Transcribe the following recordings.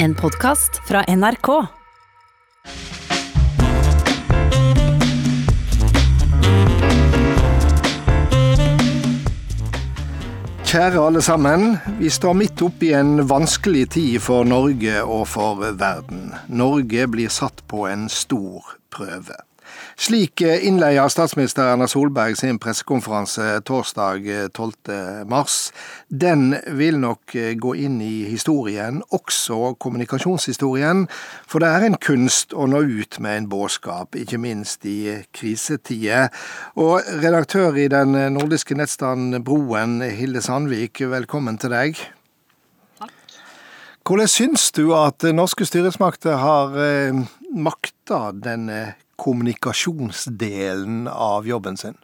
En podkast fra NRK. Kjære alle sammen. Vi står midt oppi en vanskelig tid for Norge og for verden. Norge blir satt på en stor prøve. Slik innleier statsminister Erna Solberg sin pressekonferanse torsdag 12. mars. Den vil nok gå inn i historien, også kommunikasjonshistorien, for det er en kunst å nå ut med en budskap, ikke minst i krisetider. Og redaktør i den nordiske nettstanden Broen, Hilde Sandvik, velkommen til deg. Hvordan syns du at norske styresmakter har eh, makta denne kommunikasjonsdelen av jobben sin?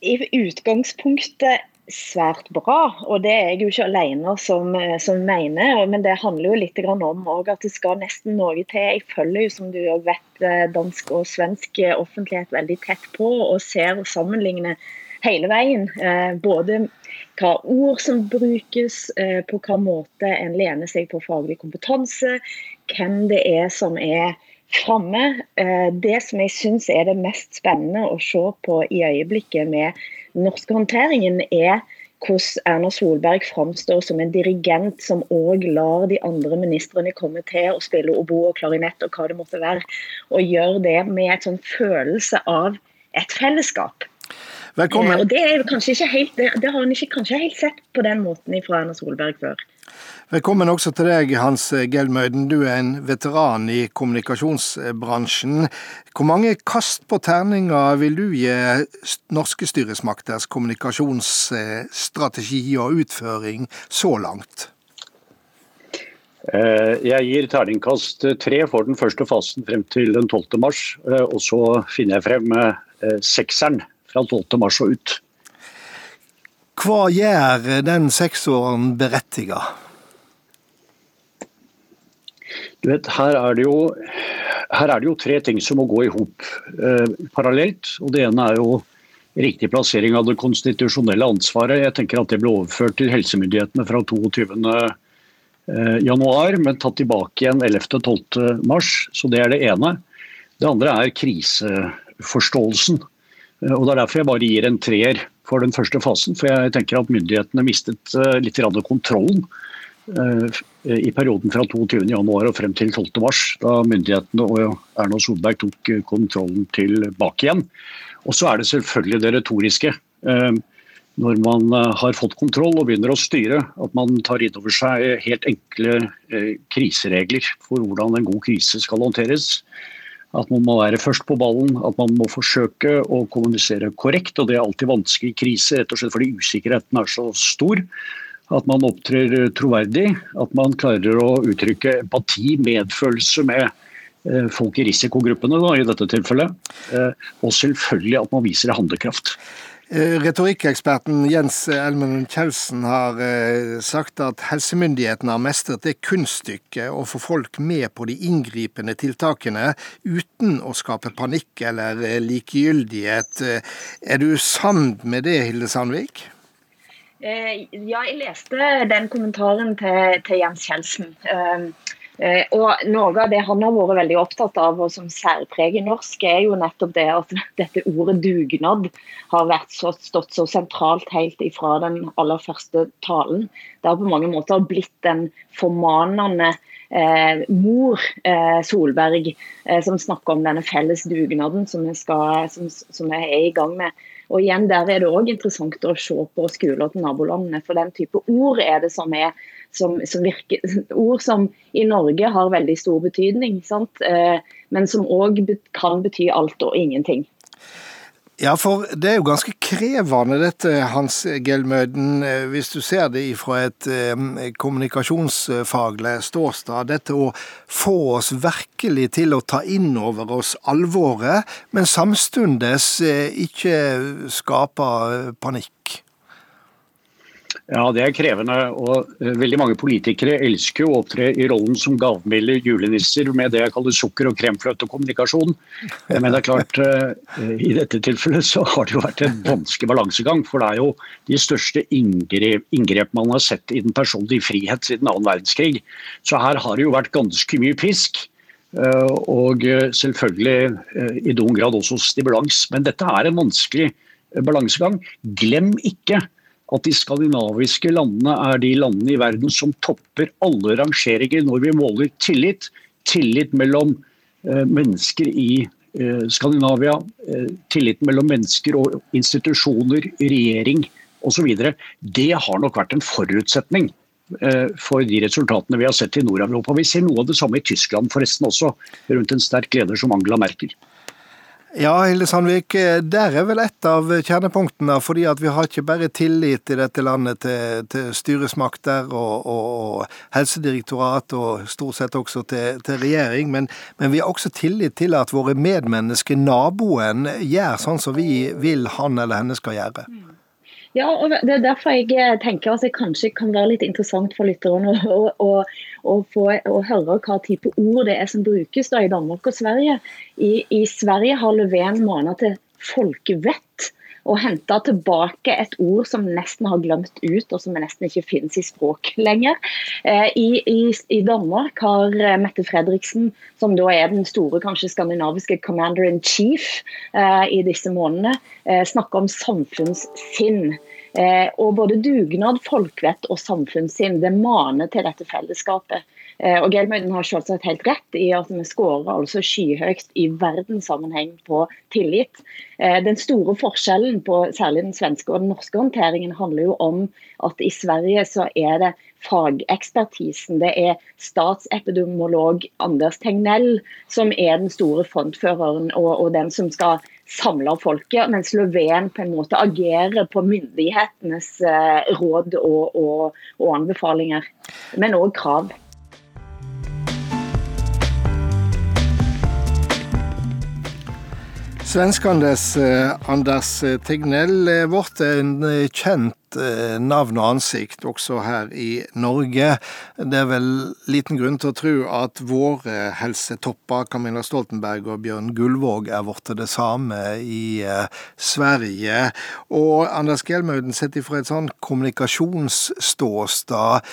I utgangspunktet svært bra, og det er jeg jo ikke alene som, som mener. Men det handler jo litt om at det skal nesten noe til. Jeg følger jo, som du vet, dansk og svensk offentlighet veldig tett på, og ser og sammenligner hele veien. Eh, både hva ord som brukes, eh, på hva måte en lener seg på faglig kompetanse, hvem det er som er framme. Eh, det som jeg syns er det mest spennende å se på i øyeblikket med norske håndteringen, er hvordan Erna Solberg framstår som en dirigent som òg lar de andre ministrene komme til å spille obo og klarinett og hva det måtte være, og gjør det med et sånn følelse av et fellesskap. Velkommen. Eh, og det, er kanskje ikke helt, det, det har han ikke kanskje helt sett på den måten fra Erna Solberg før. Velkommen også til deg, Hans Gelmøyden. Du er en veteran i kommunikasjonsbransjen. Hvor mange kast på terninga vil du gi norske styresmakters kommunikasjonsstrategi og utføring så langt? Eh, jeg gir terningkast tre for den første fasen frem til den 12. mars. Eh, og så finner jeg frem eh, sekseren fra 12. mars og ut. Hva gjør den seksåren berettiga? Du vet, her er det jo, er det jo tre ting som må gå i hop eh, parallelt. og Det ene er jo riktig plassering av det konstitusjonelle ansvaret. Jeg tenker at Det ble overført til helsemyndighetene fra 22. Eh, januar, men tatt tilbake igjen 11.-12. mars. Så Det er det ene. Det andre er kriseforståelsen. Eh, og Det er derfor jeg bare gir en treer for den første fasen. For jeg tenker at myndighetene mistet eh, litt kontrollen i perioden fra 22.1 og frem til 12.3, da myndighetene og Erna Solberg tok eh, kontrollen tilbake igjen. Og så er det selvfølgelig det retoriske. Eh, når man har fått kontroll og begynner å styre, at man tar inn over seg helt enkle kriseregler for hvordan en god krise skal håndteres. At man må være først på ballen, at man må forsøke å kommunisere korrekt. og Det er alltid vanskelig i krise, rett og slett fordi usikkerheten er så stor. At man opptrer troverdig. At man klarer å uttrykke empati, medfølelse med eh, folk i risikogruppene da, i dette tilfellet. Eh, og selvfølgelig at man viser handlekraft. Eh, retorikkeksperten Jens Elmen Kjeldsen har sagt at helsemyndighetene har mestret det kunststykket å få folk med på de inngripende tiltakene uten å skape panikk eller likegyldighet. Er du samd med det, Hilde Sandvik? Eh, ja, jeg leste den kommentaren til, til Jens Kjeldsen. Eh, eh, og Noe av det han har vært veldig opptatt av, og som særpreger norsk, er jo nettopp det at dette ordet dugnad har så, stått så sentralt helt ifra den aller første talen. Det har på mange måter blitt den formanende eh, mor eh, Solberg eh, som snakker om denne felles dugnaden som vi, som vi er i gang med. Og igjen, Der er det òg interessant å se på skoler til nabolandene. For den type ord er det som er som, som virker, ord som i Norge har veldig stor betydning, eh, men som òg kan bety alt og ingenting. Ja, for det er jo ganske krevende dette, Hans Gelmøden, eh, hvis du ser det fra et eh, kommunikasjonsfaglig ståsted. Dette å få oss virkelig til å ta inn over oss alvoret, men samtidig eh, ikke skape panikk. Ja, det er krevende. og eh, Veldig mange politikere elsker å opptre i rollen som gavmilde julenisser med det jeg kaller sukker- og kremfløtekommunikasjon. Men det er klart, eh, i dette tilfellet så har det jo vært en vanskelig balansegang. For det er jo de største inngrep, inngrep man har sett i den personlige frihet siden annen verdenskrig. Så her har det jo vært ganske mye pisk. Eh, og selvfølgelig i noen grad også stimulans. Men dette er en vanskelig balansegang. Glem ikke at de skandinaviske landene er de landene i verden som topper alle rangeringer når vi måler tillit. Tillit mellom eh, mennesker i eh, Skandinavia, eh, tillit mellom mennesker og institusjoner, regjering osv. Det har nok vært en forutsetning for de resultatene vi har sett i Nord-Europa. Vi ser noe av det samme i Tyskland forresten også, rundt en sterk leder som Angela Merkel. Ja, Hilde Sandvik, eh, der er vel et av kjernepunktene. fordi at vi har ikke bare tillit i dette landet til, til styresmakter og, og, og, helsedirektorat, og stort sett også til, til regjering, men, men, vi har også tillit til at våre medmennesker, naboen, gjør sånn som vi vil han eller henne skal gjøre. Ja, og Det er derfor jeg tenker at det kanskje kan være litt interessant for lytterne å, å, å, få, å høre hva type ord det er som brukes da i Danmark og Sverige. I, i Sverige har Löfven manet til folkevett og henta tilbake et ord som nesten har glemt ut, og som nesten ikke finnes i språk lenger. Eh, I, i, i Danmark har eh, Mette Fredriksen, som da er den store kanskje skandinaviske commander in chief eh, i disse månedene, eh, snakka om samfunnssinn. Eh, og både dugnad, folkevett og samfunnssinn det maner til dette fellesskapet. Eh, og Gelmøyden har selvsagt helt rett i at vi skårer altså skyhøyt i verdenssammenheng på tillit. Eh, den store forskjellen på særlig den svenske og den norske håndteringen handler jo om at i Sverige så er det fagekspertisen. Det er statsepidemiolog Anders Tegnell som er den store frontføreren og, og den som skal samle folket, mens Löfven på en måte agerer på myndighetenes eh, råd og, og, og anbefalinger, men òg krav. Svenskandes eh, Anders Tegnell blitt en eh, kjent eh, navn og ansikt også her i Norge. Det er vel liten grunn til å tro at våre helsetopper, Camilla Stoltenberg og Bjørn Gullvåg, er blitt det samme i Sverige. Og Anders Gjelmauden, sett ifra et sånn kommunikasjonsståsted,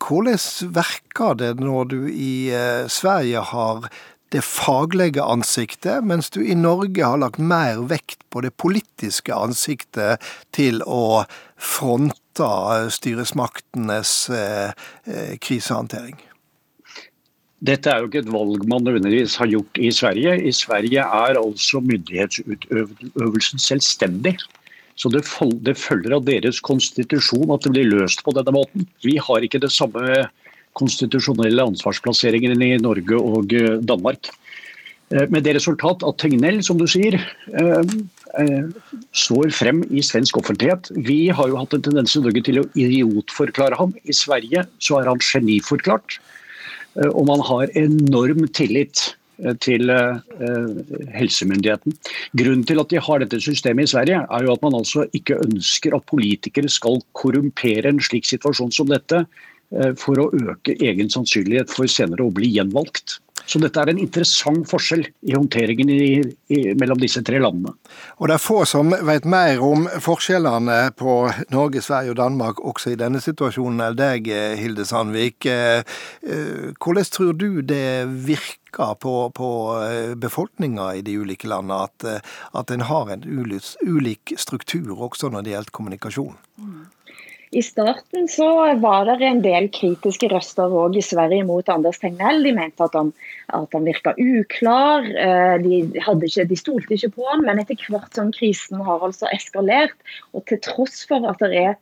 hvordan virker det når du i Sverige har det faglige ansiktet, mens du i Norge har lagt mer vekt på det politiske ansiktet til å fronte styresmaktenes eh, eh, krisehåndtering? Dette er jo ikke et valg man nødvendigvis har gjort i Sverige. I Sverige er altså myndighetsutøvelsen selvstendig. Så det, følger av deres konstitusjon at det blir løst på denne måten. Vi har ikke det samme konstitusjonelle ansvarsplasseringen i Norge og eh, Danmark. Eh, med det resultat at Tegnell, som du sier, eh, står frem i svensk offentlighet. Vi har jo hatt en tendens i Norge til å idiotforklare ham. I Sverige så er han geniforklart. Og man har enorm tillit til helsemyndigheten. Grunnen til at de har dette systemet i Sverige, er jo at man altså ikke ønsker at politikere skal korrumpere en slik situasjon som dette for å øke egen sannsynlighet for senere å bli gjenvalgt. Så dette er en interessant forskjell i håndteringen i, i, mellom disse tre landene. Og det er få som vet mer om forskjellene på Norge, Sverige og Danmark også i denne situasjonen enn deg, Hilde Sandvik. Eh, eh, hvordan tror du det virker på, på befolkninga i de ulike landene, at, at en har en ulik struktur også når det gjelder kommunikasjon? Mm. I starten så var det en del kritiske røster òg i Sverige mot Anders Tegnell. De mente at han, at han virka uklar. Eh, de, ikke, de, stolte ikke på han, men etter hvert som krisen har altså eskalert, og til tross for at det er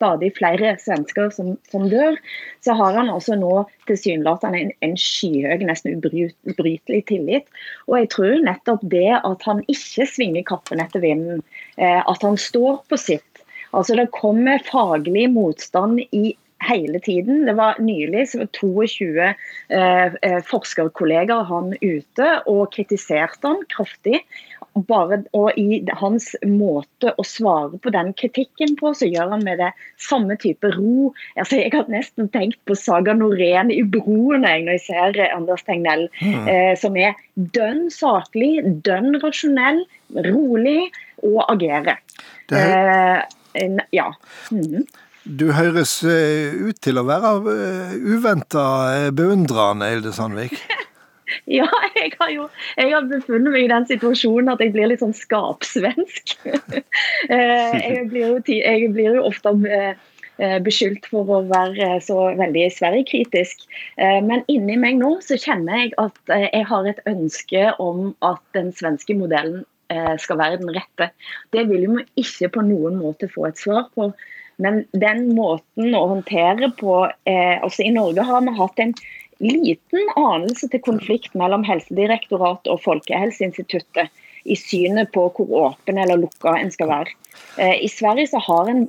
stadig flere svensker som, som dør, så har han altså nå tilsynelatende en, en skyhøy, nesten ubrytelig tillit. Og jeg tror nettopp det at han ikke svinger kappen etter vinden, eh, at han står på sitt Altså Det kommer faglig motstand i hele tiden. Det var nylig så 22 eh, eh, forskerkollegaer han ute og kritiserte han kraftig bare, og i hans måte å svare på den kritikken på, så gjør han med det samme type ro. Altså, jeg har nesten tenkt på Saga Norén i Broen når jeg ser Anders Tegnell, mm. eh, som er dønn saklig, dønn rasjonell, rolig og agerer. Eh, ja. Mm. Du høres eh, ut til å være uh, uventa beundrende, Hilde Sandvik. Ja, jeg har jo jeg har befunnet meg i den situasjonen at jeg blir litt sånn skapsvensk. Eh, jeg, blir jo, jeg blir jo ofte eh, eh, beskyldt for å være så veldig Sverige-kritisk. Men inni meg nå så kjenner jeg at jeg har et ønske om at den svenske modellen skal være den rette. Det vil vi ikke på noen måte få et svar på. Men den måten å håndtere på altså i Norge har vi hatt en liten anelse til konflikt mellom Helsedirektoratet og Folkehelseinstituttet i synet på hvor åpen eller lukka en skal være. Eh, I Sverige så har en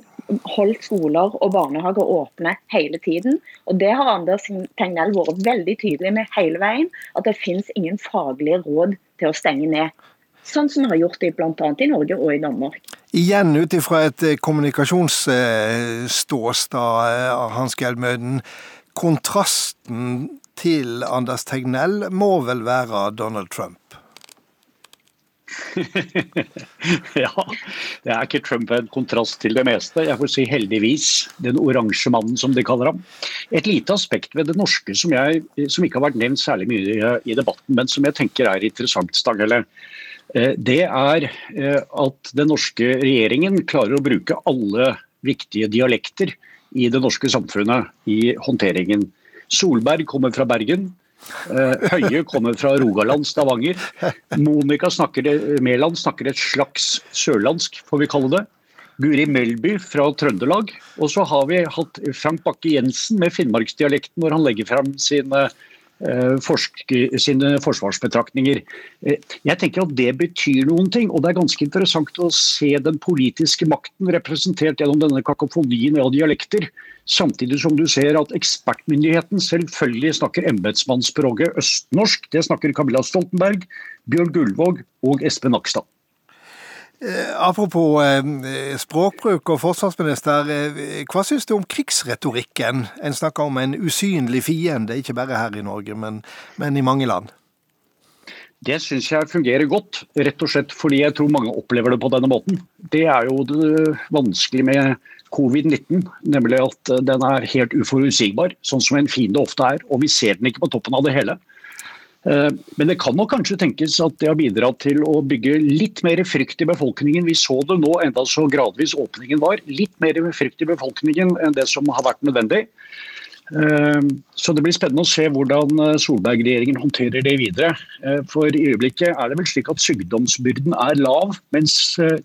holdt skoler og barnehager åpne hele tiden. og Det har Anders Tegnell vært veldig tydelig med hele veien. At det finnes ingen faglige råd til å stenge ned. Sånn som vi har gjort det bl.a. i Norge og i Danmark. Igjen ut ifra et eh, kommunikasjonsståsted, eh, Hans Geldmøden. Kontrasten til Anders Tegnell må vel være Donald Trump? ja, det er ikke Trump en kontrast til det meste. Jeg får si heldigvis. Den oransje mannen, som de kaller ham. Et lite aspekt ved det norske som, jeg, som ikke har vært nevnt særlig mye i debatten, men som jeg tenker er interessant, Stanghelle. Eh, det er eh, at den norske regjeringen klarer å bruke alle viktige dialekter i det norske samfunnet i håndteringen Solberg kommer fra Bergen. Eh, Høie kommer fra Rogaland, Stavanger. Monica snakker, Mæland snakker et slags sørlandsk, får vi kalle det. Guri Melby fra Trøndelag. Og så har vi hatt Frank Bakke-Jensen med finnmarksdialekten når han legger frem sine Eh, sine forsvarsbetraktninger. Eh, jeg tenker at Det betyr noen ting, og det er ganske interessant å se den politiske makten representert gjennom denne kakofonien av dialekter, samtidig som du ser at ekspertmyndigheten selvfølgelig snakker embetsmannsspråket østnorsk. Det snakker Camilla Stoltenberg, Bjørn Gullvåg og Espen Nakstad. Eh, apropos eh, språkbruk og forsvarsminister, eh, hva syns du om krigsretorikken? En snakker om en usynlig fiende, ikke bare her i Norge, men, men i mange land. Det syns jeg fungerer godt, rett og slett fordi jeg tror mange opplever det på denne måten. Det er jo det vanskelige med covid-19, nemlig at den er helt uforutsigbar, sånn som en fiende ofte er. Og vi ser den ikke på toppen av det hele. Eh, men det kan nok kanskje tenkes at det har bidratt til å bygge litt mer frykt i befolkningen. Vi så det nå, enda så gradvis åpningen var. Litt mer frykt i befolkningen enn det som har vært nødvendig. Eh, så det blir spennende å se hvordan eh, Solberg-regjeringen håndterer det videre. For i øyeblikket er det vel slik at sykdomsbyrden er lav, mens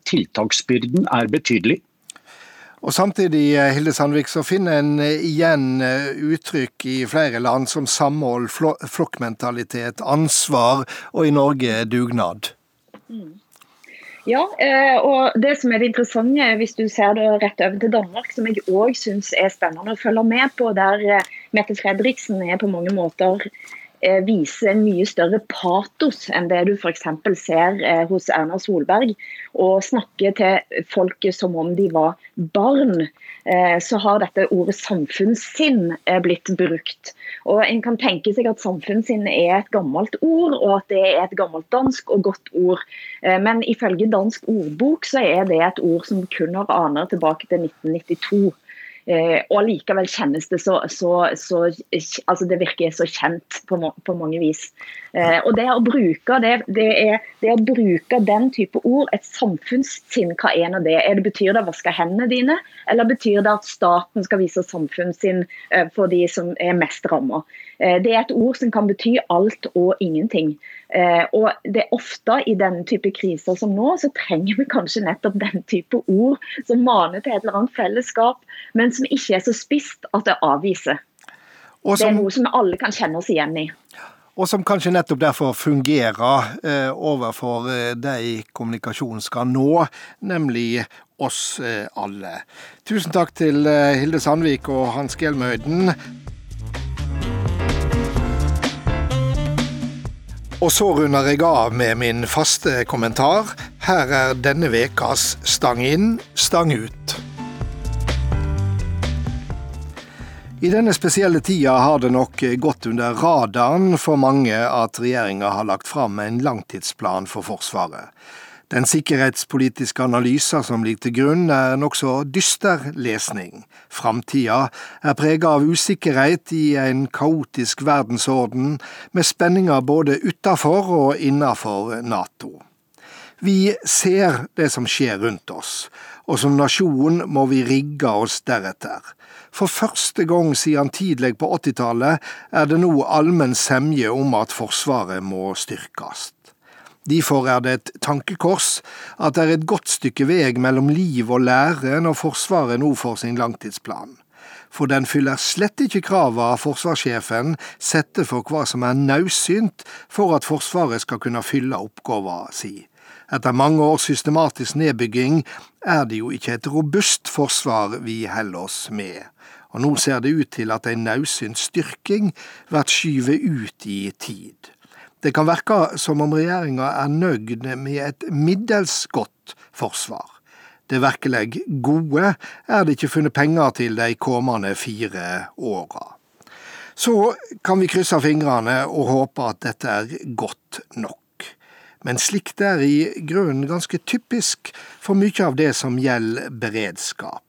tiltaksbyrden er betydelig. Og Samtidig eh, Hilde Sandvik, så finner en eh, igjen eh, uttrykk i flere land som samhold, flokkmentalitet, ansvar, og i Norge dugnad. Mm. Ja, og det som er det interessante, hvis du ser det rett over til Danmark, som jeg òg syns er spennende å følge med på, der Mette Fredriksen er på mange måter viser en mye større patos enn det du f.eks. ser eh, hos Erna Solberg. Og snakker til folket som om de var barn. Eh, så har dette ordet samfunnssinn blitt brukt. Og En kan tenke seg at samfunnssinn er et gammelt ord, og at det er et gammelt dansk og godt ord. Men ifølge dansk ordbok så er det et ord som kun har aner tilbake til 1992. Eh, og likevel kjennes det så, så, så, altså Det virker så kjent på, på mange vis. Eh, og det å, bruke, det, det, er, det å bruke den type ord, et samfunnssinn, hva er nå det? Er det Betyr det å vaske hendene dine, eller betyr det at staten skal vise samfunnssinn eh, for de som er mest ramma? Eh, det er et ord som kan bety alt og ingenting. Eh, og det er ofte i denne type kriser som nå, så trenger vi kanskje nettopp den type ord som maner til et eller annet fellesskap, men som ikke er så spist at det avviser. Som, det er noe som alle kan kjenne oss igjen i. og som kanskje nettopp derfor fungerer eh, overfor eh, de kommunikasjonen skal nå, nemlig oss eh, alle. Tusen takk til eh, Hilde Sandvik og Hans Gelmøyden. Og så runder jeg av med min faste kommentar. Her er denne ukas Stang inn, stang ut. I denne spesielle tida har det nok gått under radaren for mange at regjeringa har lagt fram en langtidsplan for Forsvaret. Den sikkerhetspolitiske analysen som ligger til grunn, er nokså dyster lesning. Framtida er prega av usikkerhet i en kaotisk verdensorden, med spenninger både utafor og innafor Nato. Vi ser det som skjer rundt oss, og som nasjon må vi rigge oss deretter. For første gang siden tidlig på 80-tallet er det nå allmenn semje om at Forsvaret må styrkes. Derfor er det et tankekors at det er et godt stykke vei mellom liv og lære når Forsvaret nå får sin langtidsplan. For den fyller slett ikke krava forsvarssjefen setter for hva som er naudsynt for at Forsvaret skal kunne fylle oppgåva si. Etter mange års systematisk nedbygging er det jo ikke et robust forsvar vi holder oss med. Og nå ser det ut til at en naudsynt styrking blir skyvet ut i tid. Det kan virke som om regjeringa er nøyd med et middels godt forsvar. Det virkelig gode er det ikke funnet penger til de kommende fire åra. Så kan vi krysse fingrene og håpe at dette er godt nok. Men slikt er i grunnen ganske typisk for mye av det som gjelder beredskap.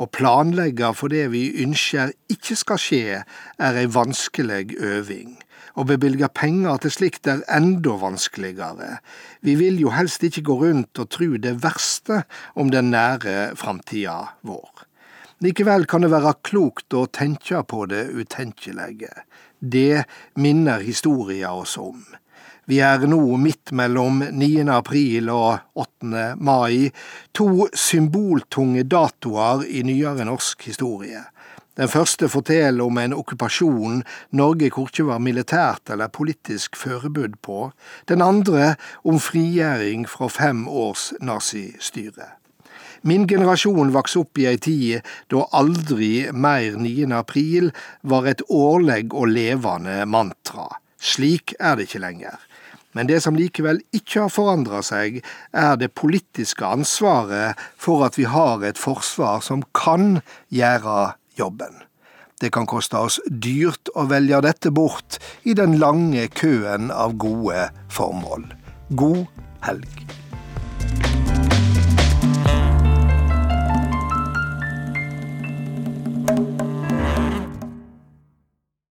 Å planlegge for det vi ønsker ikke skal skje, er ei vanskelig øving. Å bevilge penger til slikt er enda vanskeligere. Vi vil jo helst ikke gå rundt og tru det verste om den nære framtida vår. Likevel kan det være klokt å tenke på det utenkelige. Det minner historia oss om. Vi er nå midt mellom 9. april og 8. mai, to symboltunge datoer i nyere norsk historie. Den første forteller om en okkupasjon Norge korkje var militært eller politisk forberedt på, den andre om frigjøring fra fem års nazistyre. Min generasjon vokste opp i ei tid da aldri mer 9. april var et årlig og levende mantra. Slik er det ikke lenger. Men det som likevel ikke har forandra seg, er det politiske ansvaret for at vi har et forsvar som kan gjøre jobben. Det kan koste oss dyrt å velge dette bort i den lange køen av gode formål. God helg.